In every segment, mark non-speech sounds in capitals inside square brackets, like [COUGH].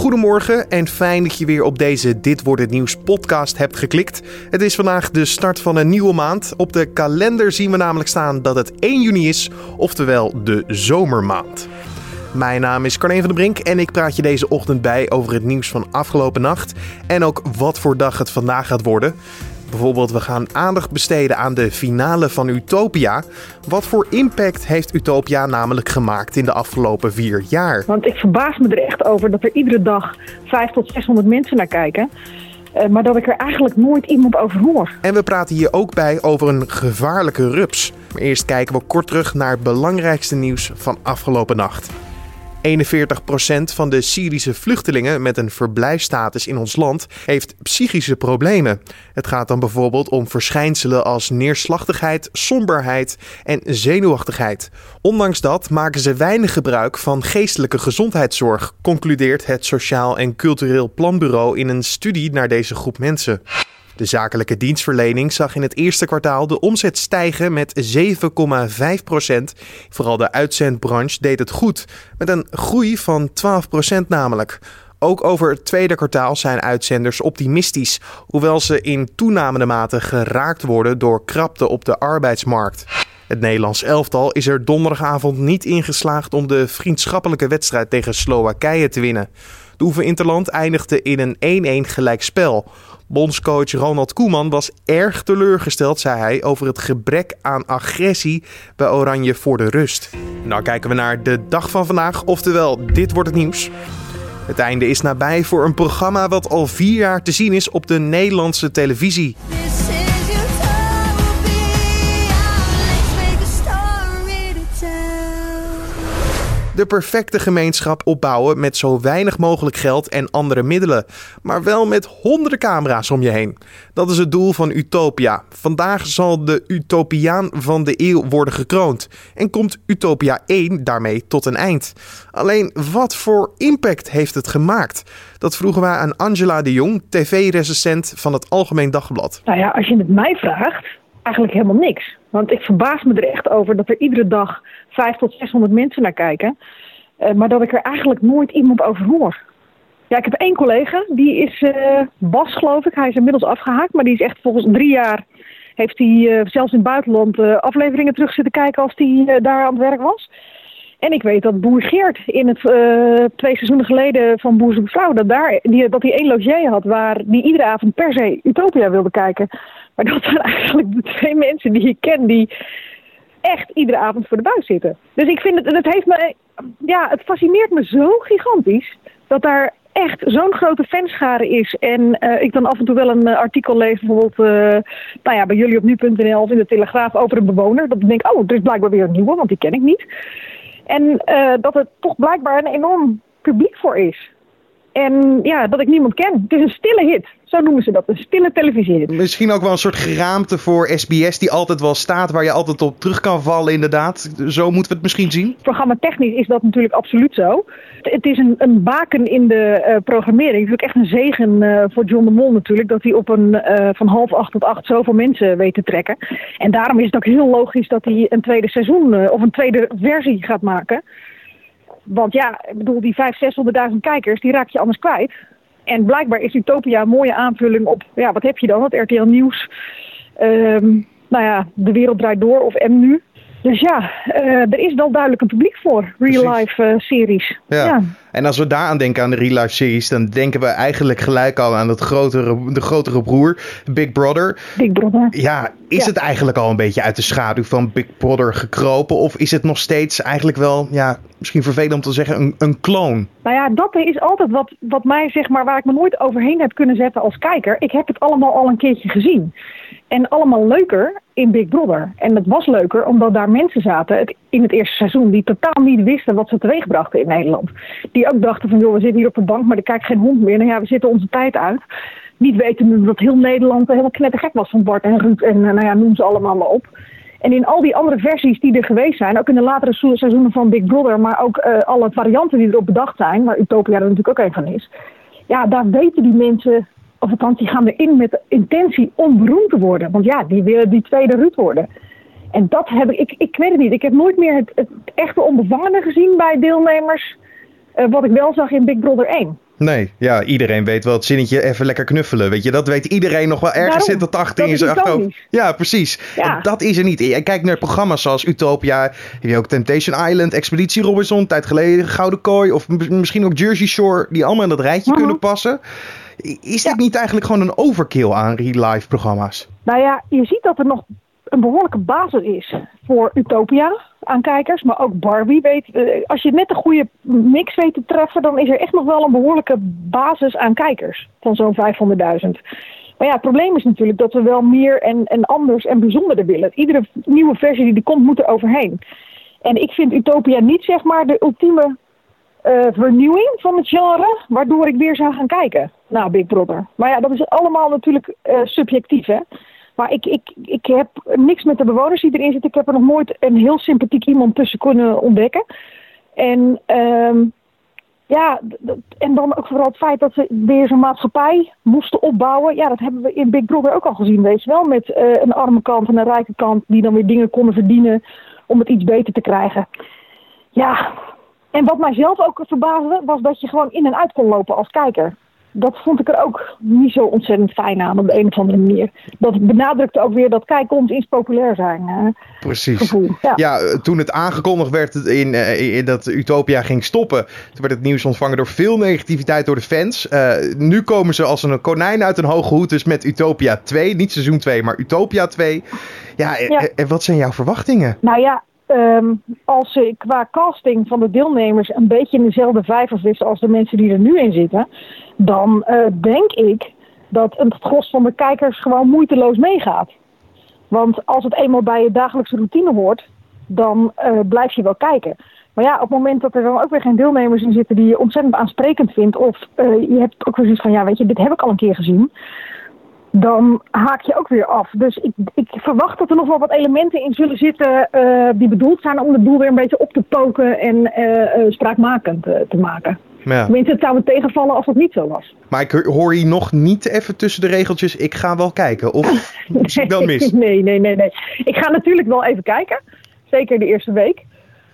Goedemorgen en fijn dat je weer op deze Dit wordt het nieuws podcast hebt geklikt. Het is vandaag de start van een nieuwe maand. Op de kalender zien we namelijk staan dat het 1 juni is, oftewel de zomermaand. Mijn naam is Carne van der Brink en ik praat je deze ochtend bij over het nieuws van afgelopen nacht en ook wat voor dag het vandaag gaat worden. Bijvoorbeeld, we gaan aandacht besteden aan de finale van Utopia. Wat voor impact heeft Utopia namelijk gemaakt in de afgelopen vier jaar? Want ik verbaas me er echt over dat er iedere dag 500 tot 600 mensen naar kijken. Uh, maar dat ik er eigenlijk nooit iemand over hoor. En we praten hier ook bij over een gevaarlijke rups. Maar eerst kijken we kort terug naar het belangrijkste nieuws van afgelopen nacht. 41% van de Syrische vluchtelingen met een verblijfstatus in ons land heeft psychische problemen. Het gaat dan bijvoorbeeld om verschijnselen als neerslachtigheid, somberheid en zenuwachtigheid. Ondanks dat maken ze weinig gebruik van geestelijke gezondheidszorg, concludeert het Sociaal en Cultureel Planbureau in een studie naar deze groep mensen. De zakelijke dienstverlening zag in het eerste kwartaal de omzet stijgen met 7,5 procent. Vooral de uitzendbranche deed het goed, met een groei van 12 procent namelijk. Ook over het tweede kwartaal zijn uitzenders optimistisch, hoewel ze in toenemende mate geraakt worden door krapte op de arbeidsmarkt. Het Nederlands elftal is er donderdagavond niet ingeslaagd om de vriendschappelijke wedstrijd tegen Slowakije te winnen. De Interland eindigde in een 1-1 gelijkspel. Bondscoach Ronald Koeman was erg teleurgesteld, zei hij, over het gebrek aan agressie bij Oranje voor de rust. Nou kijken we naar de dag van vandaag, oftewel dit wordt het nieuws. Het einde is nabij voor een programma wat al vier jaar te zien is op de Nederlandse televisie. De perfecte gemeenschap opbouwen met zo weinig mogelijk geld en andere middelen, maar wel met honderden camera's om je heen. Dat is het doel van Utopia. Vandaag zal de Utopiaan van de eeuw worden gekroond en komt Utopia 1 daarmee tot een eind. Alleen wat voor impact heeft het gemaakt? Dat vroegen wij aan Angela de Jong, tv-recensent van het Algemeen Dagblad. Nou ja, als je het mij vraagt, eigenlijk helemaal niks. Want ik verbaas me er echt over dat er iedere dag 500 tot 600 mensen naar kijken. Uh, maar dat ik er eigenlijk nooit iemand over hoor. Ja, ik heb één collega, die is uh, Bas geloof ik. Hij is inmiddels afgehaakt, maar die is echt volgens drie jaar... heeft hij uh, zelfs in het buitenland afleveringen terug zitten kijken als hij daar aan het werk was. En ik weet dat Boer Geert in het twee seizoenen geleden van Boer Zoekt Vrouw... Dat, daar, die, dat hij één logier had waar die iedere avond per se Utopia wilde kijken. Maar dat zijn eigenlijk de twee mensen die ik ken die echt iedere avond voor de buis zitten. Dus ik vind het, het heeft me, ja, het fascineert me zo gigantisch dat daar echt zo'n grote fanschare is. En uh, ik dan af en toe wel een uh, artikel lees, bijvoorbeeld uh, nou ja, bij jullie op nu.nl of in de Telegraaf over een bewoner. Dat ik denk, oh, er is blijkbaar weer een nieuwe, want die ken ik niet. En dat er toch blijkbaar een enorm publiek voor is. En ja, dat ik niemand ken. Het is een stille hit. Zo noemen ze dat. Een stille televisiehit. Misschien ook wel een soort geraamte voor SBS die altijd wel staat. Waar je altijd op terug kan vallen inderdaad. Zo moeten we het misschien zien. Programma technisch is dat natuurlijk absoluut zo. Het is een, een baken in de uh, programmering. Het is ook echt een zegen uh, voor John de Mol natuurlijk. Dat hij op een uh, van half acht tot acht zoveel mensen weet te trekken. En daarom is het ook heel logisch dat hij een tweede seizoen of een tweede versie gaat maken. Want ja, ik bedoel, die 500.000, 600.000 kijkers, die raak je anders kwijt. En blijkbaar is Utopia een mooie aanvulling op, ja, wat heb je dan? Het RTL Nieuws, um, nou ja, De Wereld Draait Door of M Nu. Dus ja, uh, er is wel duidelijk een publiek voor real-life uh, series. Ja. ja. En als we daaraan denken aan de real-life series, dan denken we eigenlijk gelijk al aan het grotere, de grotere broer, Big Brother. Big Brother. Ja, is het eigenlijk al een beetje uit de schaduw van Big Brother gekropen? Of is het nog steeds eigenlijk wel, ja, misschien vervelend om te zeggen, een, een kloon? Nou ja, dat is altijd wat, wat mij, zeg maar, waar ik me nooit overheen heb kunnen zetten als kijker. Ik heb het allemaal al een keertje gezien. En allemaal leuker in Big Brother. En het was leuker omdat daar mensen zaten in het eerste seizoen die totaal niet wisten wat ze teweegbrachten in Nederland. Die ook dachten van joh, we zitten hier op de bank, maar er kijkt geen hond meer. Nou ja, we zitten onze tijd uit. Niet weten dat heel Nederland helemaal knettergek was van Bart en Ruud en nou ja, noem ze allemaal maar op. En in al die andere versies die er geweest zijn, ook in de latere seizoenen van Big Brother, maar ook uh, alle varianten die erop bedacht zijn, waar Utopia er natuurlijk ook een van is. Ja, daar weten die mensen of althans, die gaan erin met de intentie om beroemd te worden. Want ja, die willen die tweede Ruud worden. En dat heb ik, ik, ik weet het niet. Ik heb nooit meer het, het echte onbevangene gezien bij deelnemers. Uh, wat ik wel zag in Big Brother 1. Nee, ja, iedereen weet wel het zinnetje even lekker knuffelen. Weet je, dat weet iedereen nog wel. Ergens zit dat achter in zijn achterhoofd. Ja, precies. Ja. Dat is er niet. Je kijkt naar programma's zoals Utopia. Heb je ook Temptation Island, Expeditie Robinson, tijd geleden Gouden Kooi. Of misschien ook Jersey Shore, die allemaal in dat rijtje mhm. kunnen passen. Is dit niet eigenlijk gewoon een overkill aan real-life programma's? Nou ja, je ziet dat er nog een behoorlijke basis is voor Utopia aan kijkers, maar ook Barbie. Weet, eh, als je net een goede mix weet te treffen, dan is er echt nog wel een behoorlijke basis aan kijkers van zo'n 500.000. Maar ja, het probleem is natuurlijk dat we wel meer en, en anders en bijzonderder willen. Iedere nieuwe versie die er komt, moet er overheen. En ik vind Utopia niet zeg maar de ultieme uh, vernieuwing van het genre, waardoor ik weer zou gaan kijken naar Big Brother. Maar ja, dat is allemaal natuurlijk uh, subjectief, hè. Maar ik, ik, ik heb niks met de bewoners die erin zitten. Ik heb er nog nooit een heel sympathiek iemand tussen kunnen ontdekken. En um, ja, en dan ook vooral het feit dat ze weer zo'n maatschappij moesten opbouwen. Ja, dat hebben we in Big Brother ook al gezien, weet je wel. Met uh, een arme kant en een rijke kant die dan weer dingen konden verdienen om het iets beter te krijgen. Ja, en wat mijzelf ook verbaasde, was dat je gewoon in en uit kon lopen als kijker dat vond ik er ook niet zo ontzettend fijn aan op de een of andere manier. Dat benadrukte ook weer dat kijk ons iets populair zijn. Uh, Precies. Gevoel. Ja. Eh, toen het aangekondigd werd in, uh, in, dat Utopia ging stoppen, toen werd het nieuws ontvangen door veel negativiteit door de fans. nu komen ze als een konijn uit een hoge hoed, dus met Utopia 2. Niet seizoen 2, maar Utopia 2. Ja, ja. en wat zijn jouw verwachtingen? Nou ja, Um, als ze qua casting van de deelnemers een beetje in dezelfde vijver zitten als de mensen die er nu in zitten, dan uh, denk ik dat het gros van de kijkers gewoon moeiteloos meegaat. Want als het eenmaal bij je dagelijkse routine hoort, dan uh, blijf je wel kijken. Maar ja, op het moment dat er dan ook weer geen deelnemers in zitten die je ontzettend aansprekend vindt, of uh, je hebt ook weer zoiets van, ja weet je, dit heb ik al een keer gezien dan haak je ook weer af. Dus ik, ik, verwacht dat er nog wel wat elementen in zullen zitten uh, die bedoeld zijn om het doel weer een beetje op te poken en uh, uh, spraakmakend te maken. Ja. Tenminste, het zou me tegenvallen als dat niet zo was. Maar ik hoor je nog niet even tussen de regeltjes, ik ga wel kijken. Of [LAUGHS] zie ik dan mis? Nee, nee, nee, nee. Ik ga natuurlijk wel even kijken. Zeker de eerste week.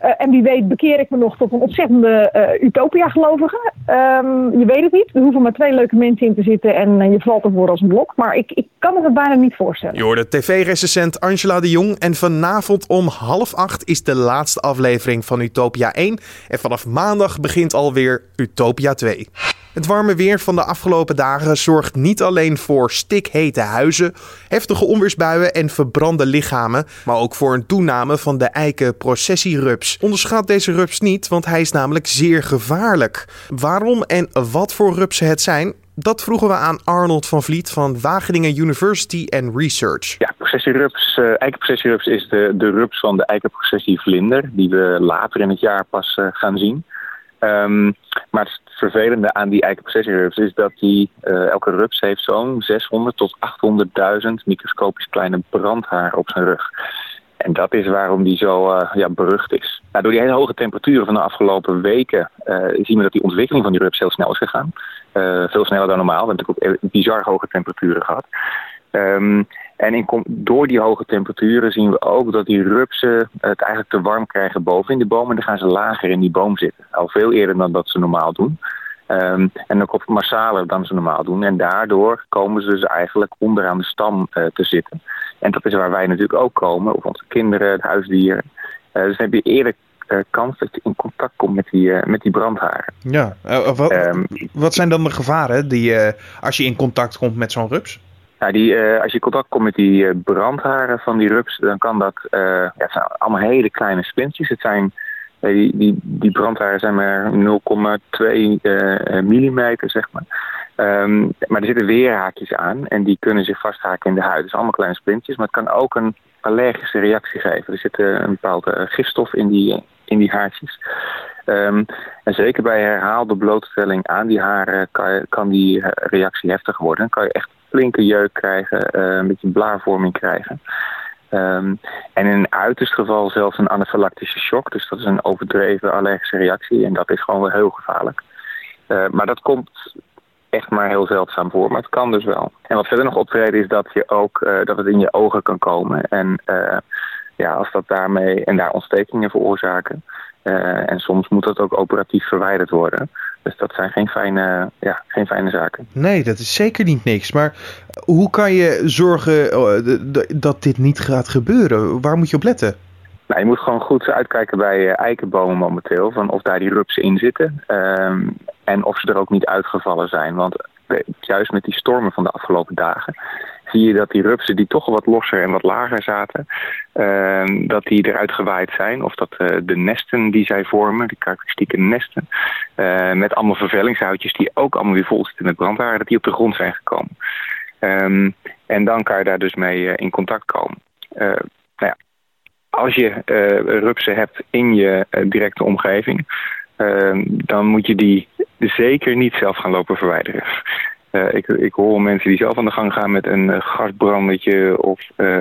Uh, en wie weet bekeer ik me nog tot een ontzettende uh, utopia-gelovige. Um, je weet het niet. Er hoeven maar twee leuke mensen in te zitten en uh, je valt ervoor als blok. Maar ik, ik kan me het bijna niet voorstellen. Je hoorde tv-recensent Angela de Jong. En vanavond om half acht is de laatste aflevering van Utopia 1. En vanaf maandag begint alweer Utopia 2. Het warme weer van de afgelopen dagen zorgt niet alleen voor stikhete huizen, heftige onweersbuien en verbrande lichamen, maar ook voor een toename van de eikenprocessierups. Onderschat deze rups niet, want hij is namelijk zeer gevaarlijk. Waarom en wat voor rupsen het zijn, dat vroegen we aan Arnold van Vliet van Wageningen University and Research. Ja, processierups, uh, eikenprocessierups is de, de rups van de eikenprocessievlinder, die we later in het jaar pas uh, gaan zien. Um, maar het vervelende aan die eikenprocessierups is dat die, uh, elke rups heeft zo'n 600 tot 800.000 microscopisch kleine brandharen op zijn rug. En dat is waarom die zo uh, ja, berucht is. Nou, door die hele hoge temperaturen van de afgelopen weken uh, zien we dat die ontwikkeling van die rups heel snel is gegaan. veel sneller dan normaal. We hebben natuurlijk ook bizar hoge temperaturen gehad. Um, en in, door die hoge temperaturen zien we ook dat die rupsen het eigenlijk te warm krijgen boven in de boom. En dan gaan ze lager in die boom zitten. Al veel eerder dan dat ze normaal doen. Um, en ook op massaler dan ze normaal doen. En daardoor komen ze dus eigenlijk onderaan de stam uh, te zitten. En dat is waar wij natuurlijk ook komen. Of onze kinderen, het huisdieren. Uh, dus dan heb je eerder uh, kans dat je in contact komt met die, met die brandharen. Ja, wat, um, wat, zijn dan de gevaren die, als je in contact komt met zo'n rups? Uh, als je contact komt met die uh, brandharen van die rups, dan kan dat. Uh, ja, het zijn allemaal hele kleine splintjes. Het zijn, die, die, die brandharen zijn maar 0,2 millimeter, zeg maar. Um, maar er zitten weerhaakjes aan en die kunnen zich vasthaken in de huid. Dus allemaal kleine splintjes, maar het kan ook een allergische reactie geven. Er zit een bepaalde gifstof in die, in die haartjes. Um, en zeker bij herhaalde blootstelling aan die haren kan, kan die reactie heftig worden. Dan kan je echt flinke jeuk krijgen, uh, een beetje blaarvorming krijgen. Um, en in een uiterst geval zelfs een anafylactische shock. Dus dat is een overdreven allergische reactie. En dat is gewoon wel heel gevaarlijk. Uh, maar dat komt echt maar heel zeldzaam voor. Maar het kan dus wel. En wat verder nog optreden is dat, je ook, uh, dat het in je ogen kan komen. En ja, als dat daarmee en daar ontstekingen veroorzaken. en soms moet dat ook operatief verwijderd worden. Dus dat zijn geen fijne, ja, geen fijne zaken. Nee, dat is zeker niet niks. Maar hoe kan je zorgen dat dit niet gaat gebeuren? Waar moet je op letten? Nou, je moet gewoon goed uitkijken bij eikenbomen momenteel. Van of daar die rupsen in zitten. Ehm, en of ze er ook niet uitgevallen zijn. Want juist met die stormen van de afgelopen dagen zie je dat die rupsen die toch wat losser en wat lager zaten, ehm, dat die eruit gewaaid zijn. Of dat uh, de nesten die zij vormen, die karakteristieke nesten, uh, met allemaal vervellingshoutjes die ook allemaal weer vol zitten met brandhaar, dat die op de grond zijn gekomen. Um, en dan kan je daar dus mee uh, in contact komen. nou ja, als je rupsen hebt in je directe omgeving, ehm, dan moet je die zeker niet zelf gaan lopen verwijderen. Uh, ik, ik hoor mensen die zelf aan de gang gaan met een uh, gasbrandetje of uh,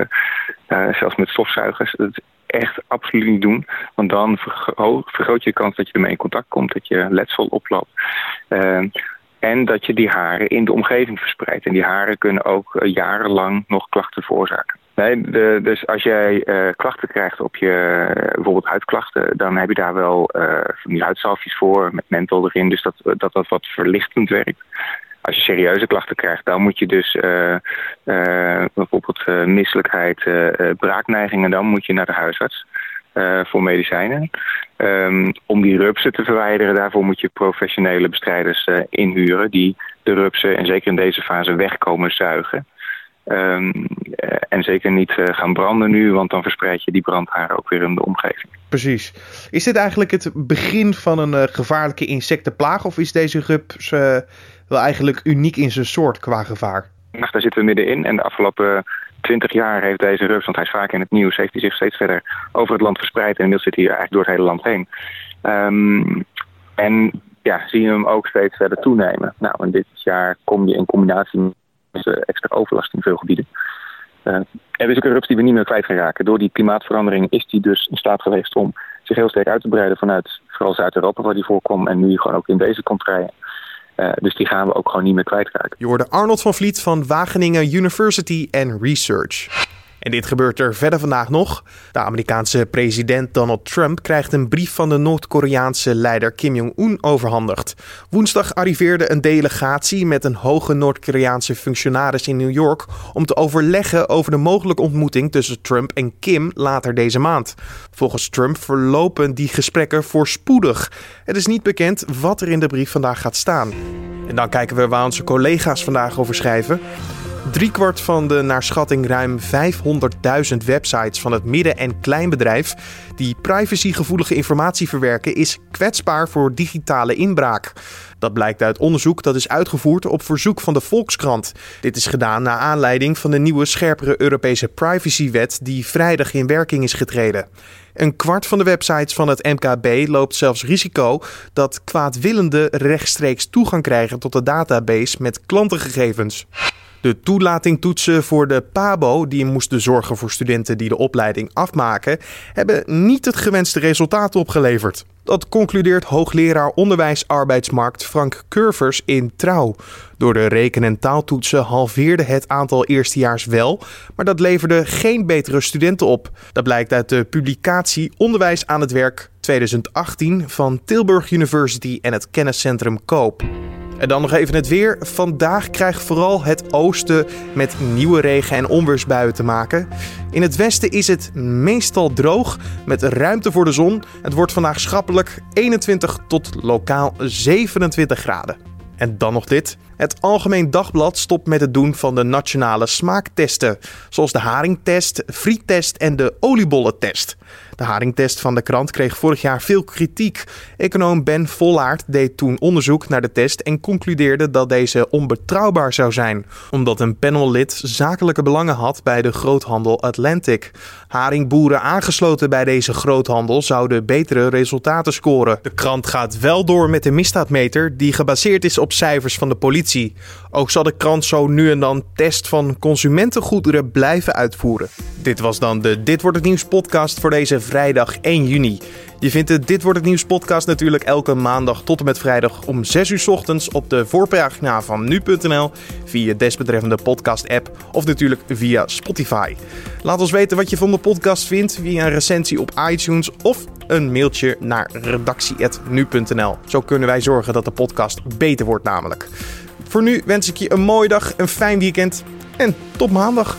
zelfs met stofzuigers. Dat is echt absoluut niet doen. Want dan vergroot je de kans dat je ermee in contact komt, dat je letsel oploopt. en dat je die haren in de omgeving verspreidt. En die haren kunnen ook jarenlang nog klachten veroorzaken. Nee, dus als jij uh, klachten krijgt op je, uh, bijvoorbeeld huidklachten, dan heb je daar wel uh, voor met menthol erin. Dus dat, dat dat wat verlichtend werkt. Als je serieuze klachten krijgt, dan moet je dus bijvoorbeeld misselijkheid, braakneigingen, dan moet je naar de huisarts. voor medicijnen. Um, om die rupsen te verwijderen, daarvoor moet je professionele bestrijders inhuren die de rupsen, en zeker in deze fase, wegkomen zuigen. Um, en zeker niet uh, gaan branden nu, want dan verspreid je die brandharen ook weer in de omgeving. Precies. Is dit eigenlijk het begin van een uh, gevaarlijke insectenplaag of is deze rups wel eigenlijk uniek in zijn soort qua gevaar? Nou, daar zitten we middenin en de afgelopen twintig jaar heeft deze rups, want hij is vaak in het nieuws, heeft hij zich steeds verder over het land verspreid en inmiddels zit hij eigenlijk door het hele land heen. Um, en ja, zie je hem ook steeds verder toenemen. Nou, en dit jaar kom je in combinatie extra overlast in veel gebieden. Uh, er is ook een rups die we niet meer kwijt gaan raken. Door die klimaatverandering is die dus in staat geweest om zich heel sterk uit te breiden vanuit vooral Zuid-Europa waar die voorkomt en nu gewoon ook in deze contraien. Uh, dus die gaan we ook gewoon niet meer kwijtraken. Je hoorde Arnold van Vliet van Wageningen University and Research. En dit gebeurt er verder vandaag nog. De Amerikaanse president Donald Trump krijgt een brief van de Noord-Koreaanse leider Kim Jong-un overhandigd. Woensdag arriveerde een delegatie met een hoge Noord-Koreaanse functionaris in New York om te overleggen over de mogelijke ontmoeting tussen Trump en Kim later deze maand. Volgens Trump verlopen die gesprekken voorspoedig. Het is niet bekend wat er in de brief vandaag gaat staan. En dan kijken we waar onze collega's vandaag over schrijven. Driekwart van de naar schatting ruim 500.000 websites van het midden- en kleinbedrijf die privacygevoelige informatie verwerken, is kwetsbaar voor digitale inbraak. Dat blijkt uit onderzoek dat is uitgevoerd op verzoek van de Volkskrant. Dit is gedaan naar aanleiding van de nieuwe scherpere Europese privacywet die vrijdag in werking is getreden. Een kwart van de websites van het MKB loopt zelfs risico dat kwaadwillenden rechtstreeks toegang krijgen tot de database met klantengegevens. De toelatingtoetsen voor de PABO, die moesten zorgen voor studenten die de opleiding afmaken, hebben niet het gewenste resultaat opgeleverd. Dat concludeert hoogleraar onderwijs arbeidsmarkt Frank Curvers in Trouw. Door de reken- en taaltoetsen halveerde het aantal eerstejaars wel, maar dat leverde geen betere studenten op. Dat blijkt uit de publicatie Onderwijs aan het werk 2018 van Tilburg University en het kenniscentrum Koop. En dan nog even het weer. Vandaag krijgt vooral het oosten met nieuwe regen- en onweersbuien te maken. In het westen is het meestal droog met ruimte voor de zon. Het wordt vandaag schappelijk 21 tot lokaal 27 graden. En dan nog dit. Het Algemeen Dagblad stopt met het doen van de nationale smaaktesten, zoals de haringtest, friettest en de oliebollentest. De haringtest van de krant kreeg vorig jaar veel kritiek. Econoom Ben Vollaert deed toen onderzoek naar de test en concludeerde dat deze onbetrouwbaar zou zijn, omdat een panellid zakelijke belangen had bij de groothandel Atlantic. Haringboeren aangesloten bij deze groothandel zouden betere resultaten scoren. De krant gaat wel door met de misdaadmeter, die gebaseerd is op cijfers van de politie Ook zal de krant zo nu en dan test van consumentengoederen blijven uitvoeren. Dit was dan de Dit wordt het nieuws podcast voor deze vrijdag 1 juni. Je vindt de Dit wordt het nieuws podcast natuurlijk elke maandag tot en met vrijdag om 6 uur ochtends op de voorpagina van nu.nl, via desbetreffende podcast app of natuurlijk via Spotify. Laat ons weten wat je van de podcast vindt via een recensie op iTunes of een mailtje naar redactie.nu.nl. Zo kunnen wij zorgen dat de podcast beter wordt namelijk. Voor nu wens ik je een mooie dag, een fijn weekend en tot maandag.